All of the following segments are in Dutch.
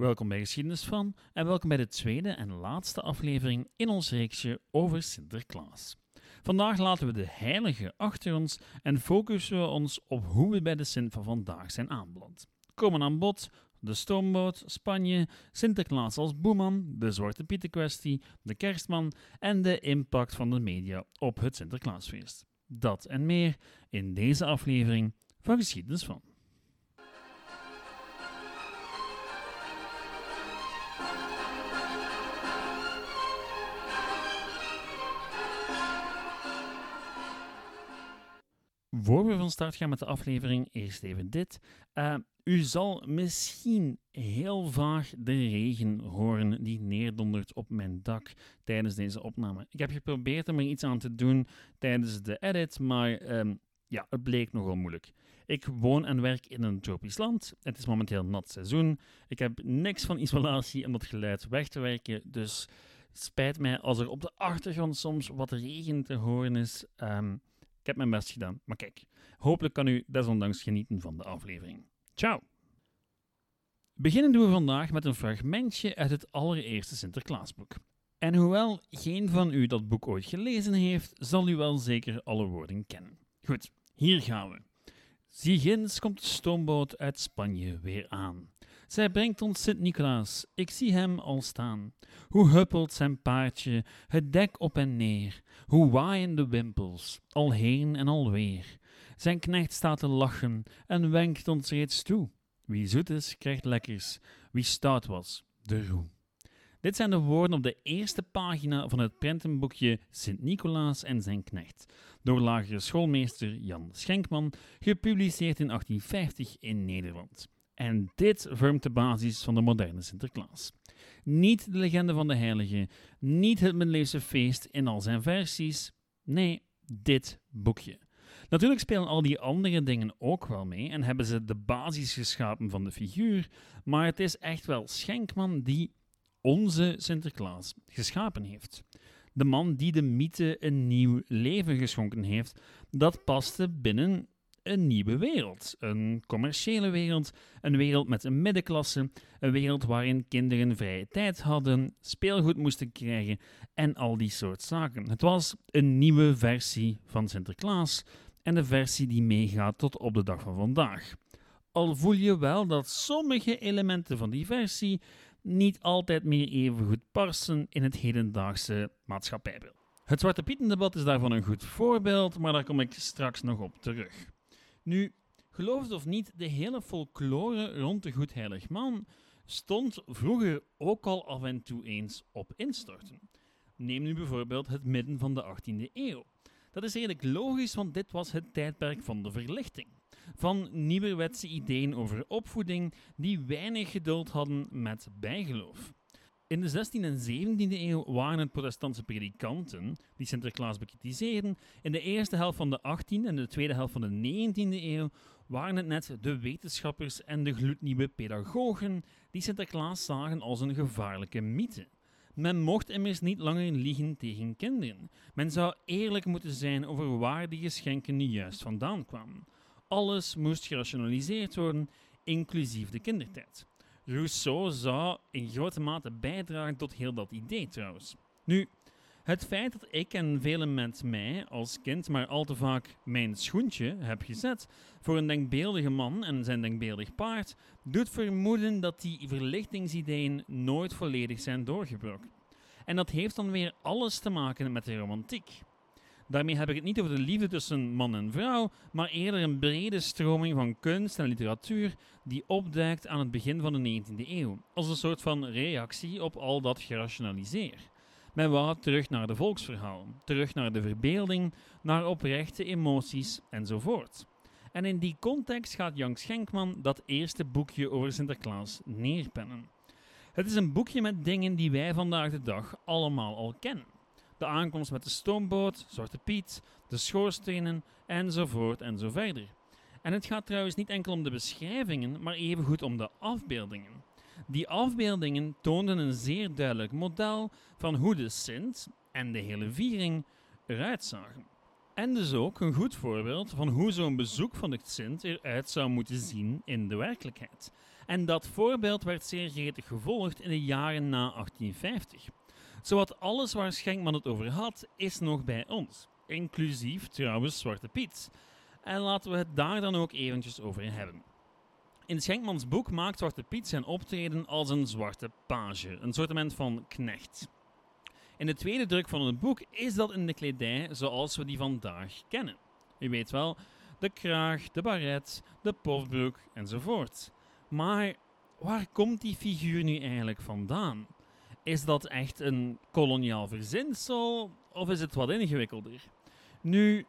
Welkom bij Geschiedenis van en welkom bij de tweede en laatste aflevering in ons reeksje over Sinterklaas. Vandaag laten we de heilige achter ons en focussen we ons op hoe we bij de Sint van vandaag zijn aanbeland. Komen aan bod de stoomboot, Spanje, Sinterklaas als boeman, de Zwarte Pieten kwestie, de kerstman en de impact van de media op het Sinterklaasfeest. Dat en meer in deze aflevering van Geschiedenis van. Voor we van start gaan met de aflevering, eerst even dit. Uh, u zal misschien heel vaag de regen horen die neerdondert op mijn dak tijdens deze opname. Ik heb geprobeerd om er iets aan te doen tijdens de edit, maar um, ja, het bleek nogal moeilijk. Ik woon en werk in een tropisch land. Het is momenteel nat seizoen. Ik heb niks van isolatie om dat geluid weg te werken, dus spijt mij als er op de achtergrond soms wat regen te horen is. Um, ik heb mijn best gedaan, maar kijk, hopelijk kan u desondanks genieten van de aflevering. Ciao! Beginnen doen we vandaag met een fragmentje uit het allereerste Sinterklaasboek. En hoewel geen van u dat boek ooit gelezen heeft, zal u wel zeker alle woorden kennen. Goed, hier gaan we. Zie komt de stoomboot uit Spanje weer aan. Zij brengt ons Sint-Nicolaas, ik zie hem al staan. Hoe huppelt zijn paardje, het dek op en neer. Hoe waaien de wimpels, al heen en alweer. Zijn knecht staat te lachen en wenkt ons reeds toe. Wie zoet is, krijgt lekkers. Wie stout was, de roe. Dit zijn de woorden op de eerste pagina van het prentenboekje Sint-Nicolaas en zijn knecht, door lagere schoolmeester Jan Schenkman, gepubliceerd in 1850 in Nederland. En dit vormt de basis van de moderne Sinterklaas. Niet de legende van de heilige, niet het middeleeuwse feest in al zijn versies. Nee, dit boekje. Natuurlijk spelen al die andere dingen ook wel mee en hebben ze de basis geschapen van de figuur, maar het is echt wel Schenkman die onze Sinterklaas geschapen heeft. De man die de mythe een nieuw leven geschonken heeft, dat paste binnen een nieuwe wereld. Een commerciële wereld, een wereld met een middenklasse, een wereld waarin kinderen vrije tijd hadden, speelgoed moesten krijgen en al die soort zaken. Het was een nieuwe versie van Sinterklaas en de versie die meegaat tot op de dag van vandaag. Al voel je wel dat sommige elementen van die versie niet altijd meer even goed passen in het hedendaagse maatschappijbeeld. Het Zwarte Pietendebat is daarvan een goed voorbeeld, maar daar kom ik straks nog op terug. Nu, geloof het of niet, de hele folklore rond de Goedheilig Man stond vroeger ook al af en toe eens op instorten. Neem nu bijvoorbeeld het midden van de 18e eeuw. Dat is redelijk logisch, want dit was het tijdperk van de verlichting. Van nieuwerwetse ideeën over opvoeding die weinig geduld hadden met bijgeloof. In de 16e en 17e eeuw waren het protestantse predikanten die Sinterklaas bekritiseerden. In de eerste helft van de 18e en de tweede helft van de 19e eeuw waren het net de wetenschappers en de gloednieuwe pedagogen die Sinterklaas zagen als een gevaarlijke mythe. Men mocht immers niet langer liegen tegen kinderen. Men zou eerlijk moeten zijn over waar die geschenken nu juist vandaan kwamen. Alles moest gerationaliseerd worden, inclusief de kindertijd. Rousseau zou in grote mate bijdragen tot heel dat idee trouwens. Nu, het feit dat ik en velen met mij als kind maar al te vaak mijn schoentje heb gezet voor een denkbeeldige man en zijn denkbeeldig paard, doet vermoeden dat die verlichtingsideeën nooit volledig zijn doorgebroken. En dat heeft dan weer alles te maken met de romantiek. Daarmee heb ik het niet over de liefde tussen man en vrouw, maar eerder een brede stroming van kunst en literatuur die opduikt aan het begin van de 19e eeuw, als een soort van reactie op al dat gerationaliseer. Men wou terug naar de volksverhalen, terug naar de verbeelding, naar oprechte emoties enzovoort. En in die context gaat Jan Schenkman dat eerste boekje over Sinterklaas neerpennen. Het is een boekje met dingen die wij vandaag de dag allemaal al kennen de aankomst met de stoomboot, Zwarte Piet, de schoorstenen enzovoort en zo verder. En het gaat trouwens niet enkel om de beschrijvingen, maar evengoed om de afbeeldingen. Die afbeeldingen toonden een zeer duidelijk model van hoe de Sint en de hele viering eruit zagen. En dus ook een goed voorbeeld van hoe zo'n bezoek van de Sint eruit zou moeten zien in de werkelijkheid. En dat voorbeeld werd zeer gretig gevolgd in de jaren na 1850. Zowat alles waar Schenkman het over had, is nog bij ons. Inclusief trouwens Zwarte Piet. En laten we het daar dan ook eventjes over hebben. In Schenkmans boek maakt Zwarte Piet zijn optreden als een zwarte page, een soort van knecht. In de tweede druk van het boek is dat in de kledij zoals we die vandaag kennen. U weet wel, de kraag, de baret, de pofbroek enzovoort. Maar waar komt die figuur nu eigenlijk vandaan? Is dat echt een koloniaal verzinsel of is het wat ingewikkelder? Nu,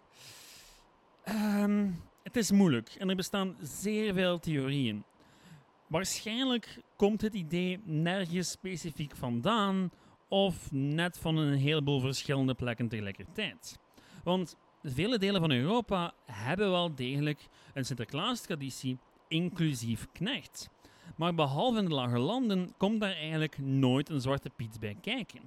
um, het is moeilijk en er bestaan zeer veel theorieën. Waarschijnlijk komt het idee nergens specifiek vandaan of net van een heleboel verschillende plekken tegelijkertijd. Want vele delen van Europa hebben wel degelijk een Sinterklaas-traditie, inclusief knecht. Maar behalve in de lage landen komt daar eigenlijk nooit een zwarte piet bij kijken.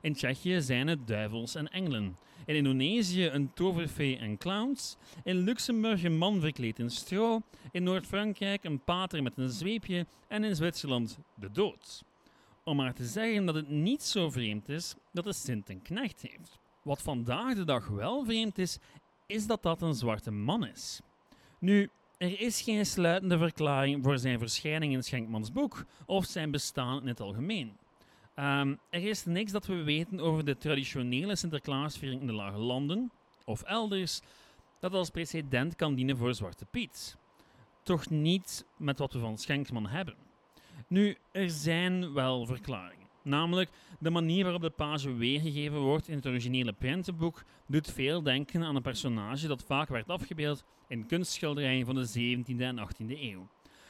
In Tsjechië zijn het duivels en engelen. In Indonesië een toverfee en clowns. In Luxemburg een man verkleed in stro. In Noord-Frankrijk een pater met een zweepje. En in Zwitserland de dood. Om maar te zeggen dat het niet zo vreemd is dat de Sint een knecht heeft. Wat vandaag de dag wel vreemd is, is dat dat een zwarte man is. Nu, er is geen sluitende verklaring voor zijn verschijning in Schenkmans boek of zijn bestaan in het algemeen. Um, er is niks dat we weten over de traditionele Sinterklaasviering in de Lage Landen of elders dat als precedent kan dienen voor Zwarte Piet. Toch niet met wat we van Schenkman hebben. Nu, er zijn wel verklaringen. Namelijk, de manier waarop de page weergegeven wordt in het originele prentenboek doet veel denken aan een personage dat vaak werd afgebeeld in kunstschilderijen van de 17e en 18e eeuw.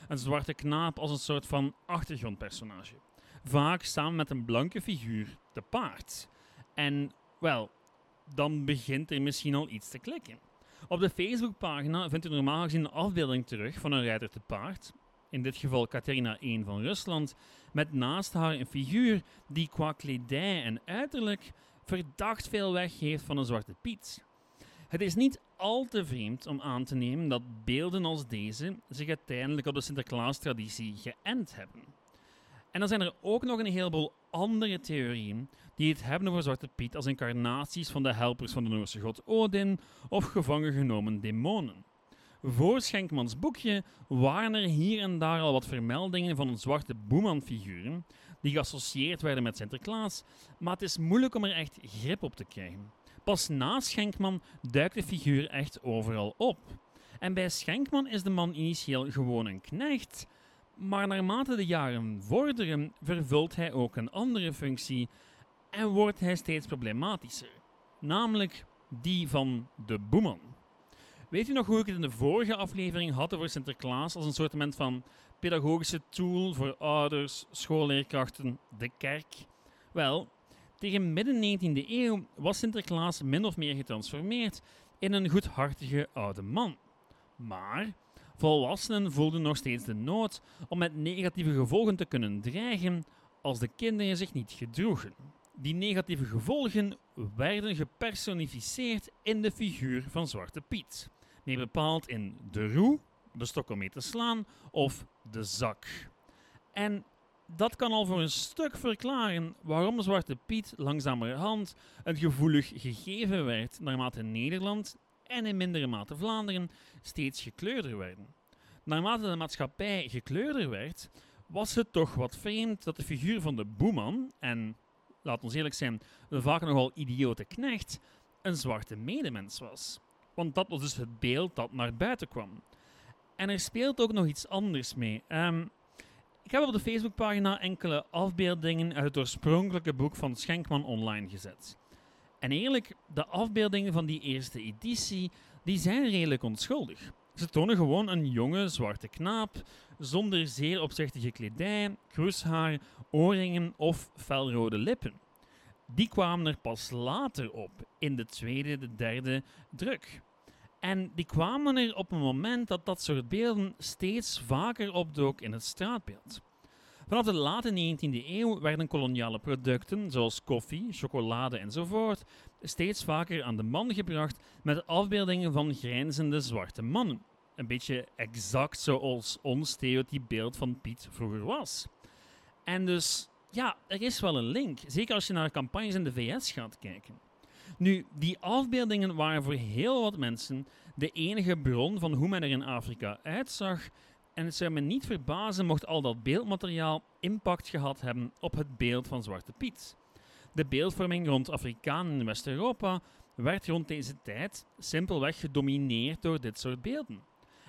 Een zwarte knaap als een soort van achtergrondpersonage vaak samen met een blanke figuur, te paard. En, wel, dan begint er misschien al iets te klikken. Op de Facebookpagina vindt u normaal gezien een afbeelding terug van een rijder te paard, in dit geval Katerina I van Rusland, met naast haar een figuur die qua kledij en uiterlijk verdacht veel weggeeft van een zwarte piet. Het is niet al te vreemd om aan te nemen dat beelden als deze zich uiteindelijk op de Sinterklaas-traditie geënt hebben. En dan zijn er ook nog een heleboel andere theorieën die het hebben over Zwarte Piet als incarnaties van de helpers van de Noorse god Odin of gevangen genomen demonen. Voor Schenkmans boekje waren er hier en daar al wat vermeldingen van een zwarte boemanfiguren die geassocieerd werden met Sinterklaas, maar het is moeilijk om er echt grip op te krijgen. Pas na Schenkman duikt de figuur echt overal op. En bij Schenkman is de man initieel gewoon een knecht, maar naarmate de jaren vorderen, vervult hij ook een andere functie en wordt hij steeds problematischer, namelijk die van de boeman. Weet u nog hoe ik het in de vorige aflevering had over Sinterklaas als een soort van pedagogische tool voor ouders, schoolleerkrachten, de kerk? Wel, tegen midden 19e eeuw was Sinterklaas min of meer getransformeerd in een goedhartige oude man. Maar Volwassenen voelden nog steeds de nood om met negatieve gevolgen te kunnen dreigen als de kinderen zich niet gedroegen. Die negatieve gevolgen werden gepersonificeerd in de figuur van Zwarte Piet. Meer bepaald in de roe, de stok om mee te slaan, of de zak. En dat kan al voor een stuk verklaren waarom Zwarte Piet langzamerhand een gevoelig gegeven werd naarmate Nederland en in mindere mate Vlaanderen steeds gekleurder werden. Naarmate de maatschappij gekleurder werd, was het toch wat vreemd dat de figuur van de boeman, en laat ons eerlijk zijn, de vaak nogal idiote knecht, een zwarte medemens was. Want dat was dus het beeld dat naar buiten kwam. En er speelt ook nog iets anders mee. Um, ik heb op de Facebookpagina enkele afbeeldingen uit het oorspronkelijke boek van Schenkman online gezet. En eerlijk, de afbeeldingen van die eerste editie die zijn redelijk onschuldig. Ze tonen gewoon een jonge zwarte knaap zonder zeer opzichtige kledij, kroeshaar, oorringen of felrode lippen. Die kwamen er pas later op, in de tweede, de derde druk. En die kwamen er op een moment dat dat soort beelden steeds vaker opdook in het straatbeeld. Vanaf de late 19e eeuw werden koloniale producten, zoals koffie, chocolade enzovoort, steeds vaker aan de man gebracht met afbeeldingen van grijnzende zwarte mannen. een beetje exact zoals ons stereotypebeeld van Piet vroeger was. En dus, ja, er is wel een link. Zeker als je naar campagnes in de VS gaat kijken. Nu, die afbeeldingen waren voor heel wat mensen de enige bron van hoe men er in Afrika uitzag. En het zou me niet verbazen mocht al dat beeldmateriaal impact gehad hebben op het beeld van Zwarte Piet. De beeldvorming rond Afrikanen in West-Europa werd rond deze tijd simpelweg gedomineerd door dit soort beelden.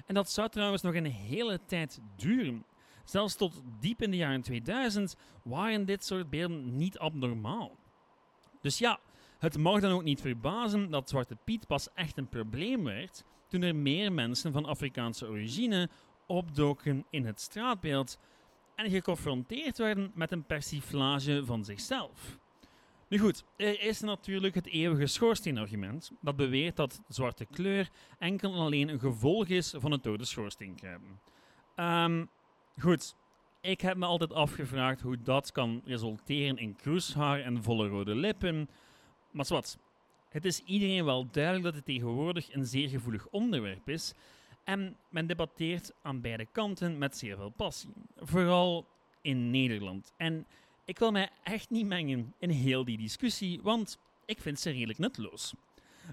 En dat zou trouwens nog een hele tijd duren. Zelfs tot diep in de jaren 2000 waren dit soort beelden niet abnormaal. Dus ja, het mag dan ook niet verbazen dat Zwarte Piet pas echt een probleem werd toen er meer mensen van Afrikaanse origine opdoken in het straatbeeld en geconfronteerd werden met een persiflage van zichzelf. Nu goed, er is natuurlijk het eeuwige schoorsteenargument dat beweert dat zwarte kleur enkel en alleen een gevolg is van het door de schoorsteen kruipen. Um, goed, ik heb me altijd afgevraagd hoe dat kan resulteren in kroeshaar en volle rode lippen. Maar wat, het is iedereen wel duidelijk dat het tegenwoordig een zeer gevoelig onderwerp is. En men debatteert aan beide kanten met zeer veel passie. Vooral in Nederland. En ik wil mij echt niet mengen in heel die discussie, want ik vind ze redelijk nutteloos.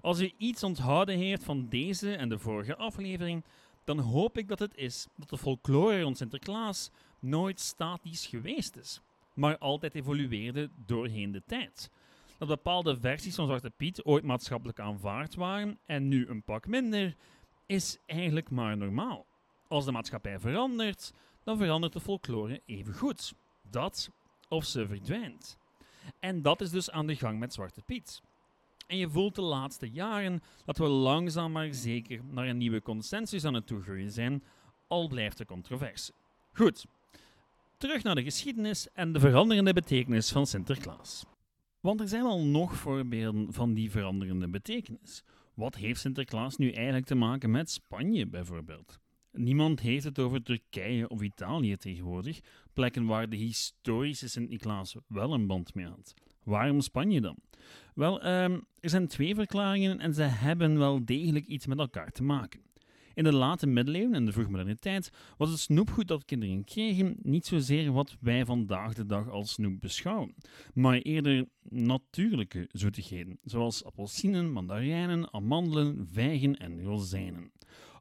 Als u iets onthouden heeft van deze en de vorige aflevering, dan hoop ik dat het is dat de folklore rond Sinterklaas nooit statisch geweest is, maar altijd evolueerde doorheen de tijd. Dat bepaalde versies van Zwarte Piet ooit maatschappelijk aanvaard waren en nu een pak minder, is eigenlijk maar normaal. Als de maatschappij verandert, dan verandert de folklore even goed. Dat of ze verdwijnt. En dat is dus aan de gang met Zwarte Piet. En je voelt de laatste jaren dat we langzaam maar zeker naar een nieuwe consensus aan het toegroeien zijn, al blijft de controverse. Goed, terug naar de geschiedenis en de veranderende betekenis van Sinterklaas. Want er zijn al nog voorbeelden van die veranderende betekenis. Wat heeft Sinterklaas nu eigenlijk te maken met Spanje bijvoorbeeld? Niemand heeft het over Turkije of Italië tegenwoordig, plekken waar de historische Sint-Niklaas wel een band mee had. Waarom Spanje dan? Wel, ehm, er zijn twee verklaringen en ze hebben wel degelijk iets met elkaar te maken. In de late middeleeuwen en de vroegmoderne tijd was het snoepgoed dat kinderen kregen niet zozeer wat wij vandaag de dag als snoep beschouwen, maar eerder natuurlijke zoetigheden, zoals appelsinen, mandarijnen, amandelen, vijgen en rozijnen.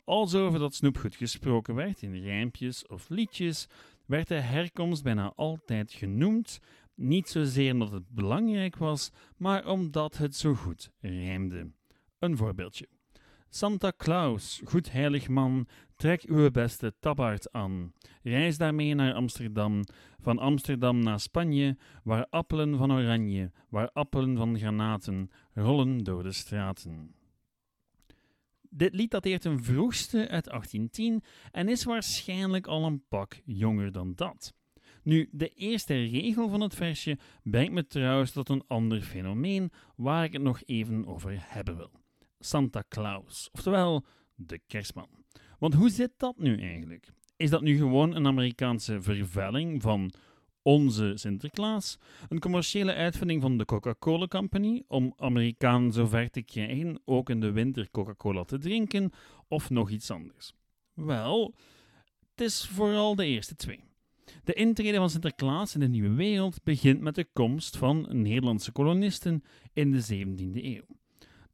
Als over dat snoepgoed gesproken werd in rijmpjes of liedjes, werd de herkomst bijna altijd genoemd, niet zozeer omdat het belangrijk was, maar omdat het zo goed rijmde. Een voorbeeldje. Santa Claus, goed heilig man, trek uw beste tabbaard aan. Reis daarmee naar Amsterdam, van Amsterdam naar Spanje, waar appelen van oranje, waar appelen van granaten rollen door de straten. Dit lied dateert een vroegste uit 1810 en is waarschijnlijk al een pak jonger dan dat. Nu, de eerste regel van het versje brengt me trouwens tot een ander fenomeen waar ik het nog even over hebben wil. Santa Claus, oftewel de kerstman. Want hoe zit dat nu eigenlijk? Is dat nu gewoon een Amerikaanse vervelling van onze Sinterklaas, een commerciële uitvinding van de Coca-Cola Company om Amerikanen zover te krijgen ook in de winter Coca-Cola te drinken, of nog iets anders? Wel, het is vooral de eerste twee. De intrede van Sinterklaas in de nieuwe wereld begint met de komst van Nederlandse kolonisten in de 17e eeuw.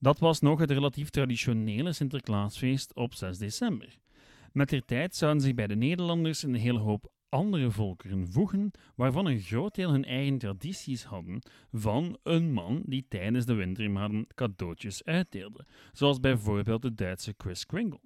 Dat was nog het relatief traditionele Sinterklaasfeest op 6 december. Met der tijd zouden zich bij de Nederlanders een hele hoop andere volkeren voegen, waarvan een groot deel hun eigen tradities hadden, van een man die tijdens de wintermaanden cadeautjes uitdeelde, zoals bijvoorbeeld de Duitse Chris Kringle.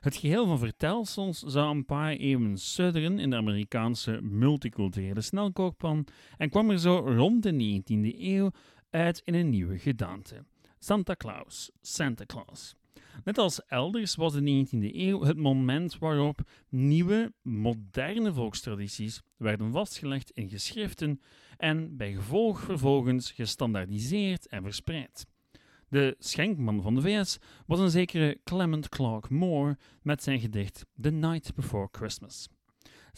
Het geheel van vertelsels zou een paar eeuwen sudderen in de Amerikaanse multiculturele snelkookpan en kwam er zo rond de 19e eeuw uit in een nieuwe gedaante. Santa Claus, Santa Claus. Net als elders was de 19e eeuw het moment waarop nieuwe, moderne volkstradities werden vastgelegd in geschriften en bij gevolg vervolgens gestandaardiseerd en verspreid. De schenkman van de VS was een zekere Clement Clark Moore met zijn gedicht The Night Before Christmas.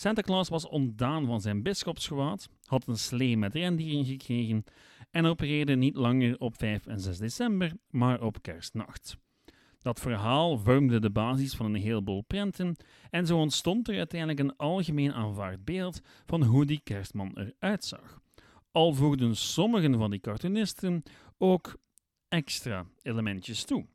Santa Claus was ontdaan van zijn bisschopsgewaad, had een slee met rendieren gekregen en opereerde niet langer op 5 en 6 december, maar op kerstnacht. Dat verhaal vormde de basis van een heleboel prenten en zo ontstond er uiteindelijk een algemeen aanvaard beeld van hoe die kerstman eruit zag. Al voegden sommigen van die cartoonisten ook extra elementjes toe.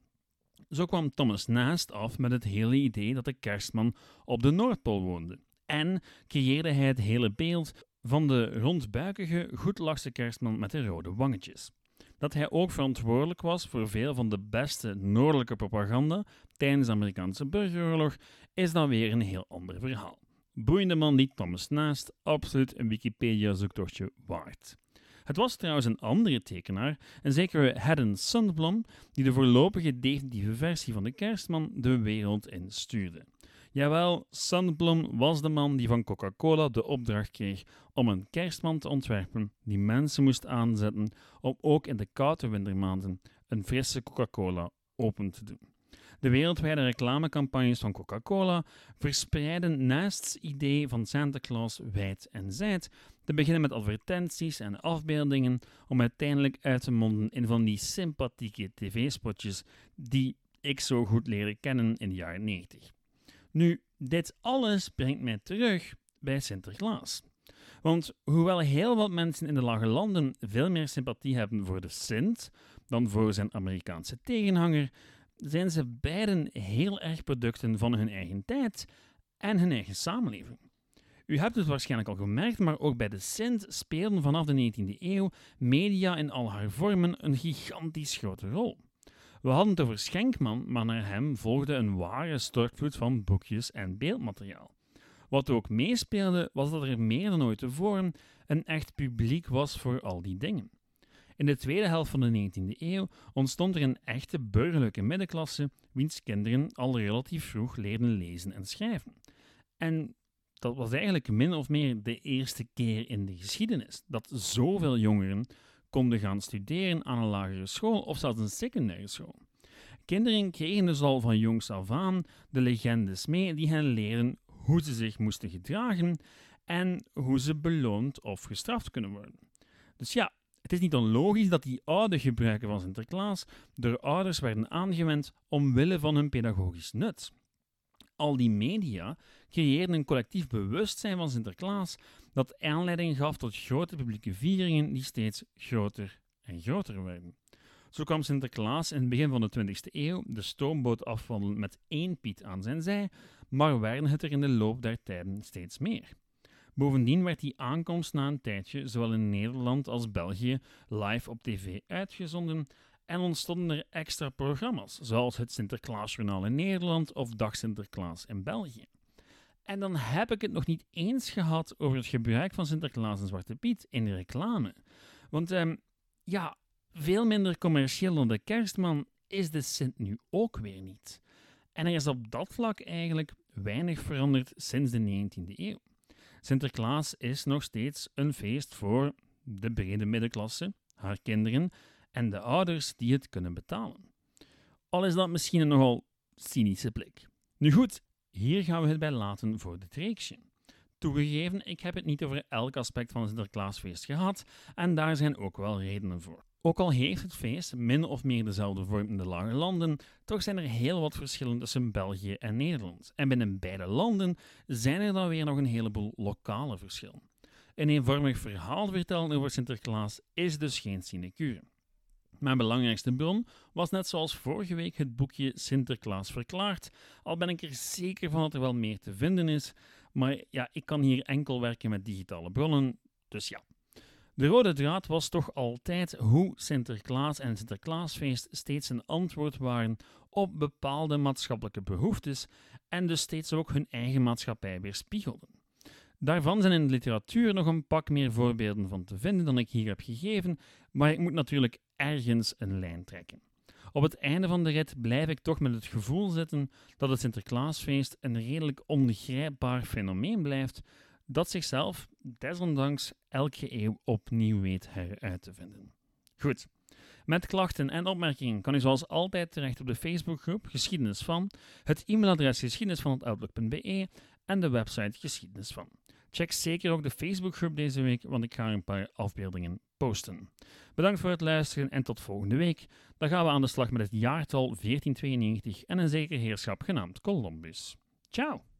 Zo kwam Thomas Nast af met het hele idee dat de kerstman op de Noordpool woonde. En creëerde hij het hele beeld van de rondbuikige, goedlachse kerstman met de rode wangetjes. Dat hij ook verantwoordelijk was voor veel van de beste noordelijke propaganda tijdens de Amerikaanse burgeroorlog, is dan weer een heel ander verhaal. Boeiende man die Thomas Naast absoluut een Wikipedia-zoektochtje waard. Het was trouwens een andere tekenaar, een zekere Haddon Sundblom, die de voorlopige definitieve versie van de kerstman de wereld instuurde. Jawel, Sundblom was de man die van Coca-Cola de opdracht kreeg om een kerstman te ontwerpen die mensen moest aanzetten om ook in de koude wintermaanden een frisse Coca-Cola open te doen. De wereldwijde reclamecampagnes van Coca-Cola verspreiden naast het idee van Santa Claus wijd en zijd, te beginnen met advertenties en afbeeldingen, om uiteindelijk uit te monden in van die sympathieke tv-spotjes die ik zo goed leerde kennen in de jaren 90. Nu, dit alles brengt mij terug bij Sinterklaas. Want hoewel heel wat mensen in de lage landen veel meer sympathie hebben voor de Sint dan voor zijn Amerikaanse tegenhanger, zijn ze beiden heel erg producten van hun eigen tijd en hun eigen samenleving. U hebt het waarschijnlijk al gemerkt, maar ook bij de Sint speelden vanaf de 19e eeuw media in al haar vormen een gigantisch grote rol. We hadden het over Schenkman, maar naar hem volgde een ware stortvloed van boekjes en beeldmateriaal. Wat ook meespeelde, was dat er meer dan ooit tevoren een echt publiek was voor al die dingen. In de tweede helft van de 19e eeuw ontstond er een echte burgerlijke middenklasse, wiens kinderen al relatief vroeg leerden lezen en schrijven. En dat was eigenlijk min of meer de eerste keer in de geschiedenis dat zoveel jongeren konden gaan studeren aan een lagere school of zelfs een secundaire school. Kinderen kregen dus al van jongs af aan de legendes mee die hen leren hoe ze zich moesten gedragen en hoe ze beloond of gestraft kunnen worden. Dus ja, het is niet onlogisch dat die oude gebruiken van Sinterklaas door ouders werden aangewend omwille van hun pedagogisch nut. Al die media creëerden een collectief bewustzijn van Sinterklaas dat aanleiding gaf tot grote publieke vieringen die steeds groter en groter werden. Zo kwam Sinterklaas in het begin van de 20e eeuw de stoomboot afwandelen met één Piet aan zijn zij, maar werden het er in de loop der tijden steeds meer. Bovendien werd die aankomst na een tijdje zowel in Nederland als België live op tv uitgezonden en ontstonden er extra programma's, zoals het Sinterklaasjournaal in Nederland of Dag Sinterklaas in België. En dan heb ik het nog niet eens gehad over het gebruik van Sinterklaas en Zwarte Piet in de reclame. Want um, ja, veel minder commercieel dan de kerstman is de Sint nu ook weer niet. En er is op dat vlak eigenlijk weinig veranderd sinds de 19e eeuw. Sinterklaas is nog steeds een feest voor de brede middenklasse, haar kinderen en de ouders die het kunnen betalen. Al is dat misschien een nogal cynische blik. Nu goed, hier gaan we het bij laten voor dit reeksje. Toegegeven, ik heb het niet over elk aspect van het Sinterklaasfeest gehad en daar zijn ook wel redenen voor. Ook al heeft het feest min of meer dezelfde vorm in de lage landen, toch zijn er heel wat verschillen tussen België en Nederland. En binnen beide landen zijn er dan weer nog een heleboel lokale verschillen. Een eenvormig verhaal vertellen over Sinterklaas is dus geen sinecure. Mijn belangrijkste bron was net zoals vorige week het boekje Sinterklaas verklaard. Al ben ik er zeker van dat er wel meer te vinden is, maar ja, ik kan hier enkel werken met digitale bronnen, dus ja. De rode draad was toch altijd hoe Sinterklaas en Sinterklaasfeest steeds een antwoord waren op bepaalde maatschappelijke behoeftes en dus steeds ook hun eigen maatschappij weerspiegelden. Daarvan zijn in de literatuur nog een pak meer voorbeelden van te vinden dan ik hier heb gegeven, maar ik moet natuurlijk ergens een lijn trekken. Op het einde van de rit blijf ik toch met het gevoel zitten dat het Sinterklaasfeest een redelijk ongrijpbaar fenomeen blijft, dat zichzelf desondanks elke eeuw opnieuw weet heruit te vinden. Goed. Met klachten en opmerkingen kan u zoals altijd terecht op de Facebookgroep Geschiedenis van, het e-mailadres geschiedenis van en de website Geschiedenis van. Check zeker ook de Facebookgroep deze week, want ik ga een paar afbeeldingen posten. Bedankt voor het luisteren en tot volgende week. Dan gaan we aan de slag met het jaartal 1492 en een zeker heerschap genaamd Columbus. Ciao!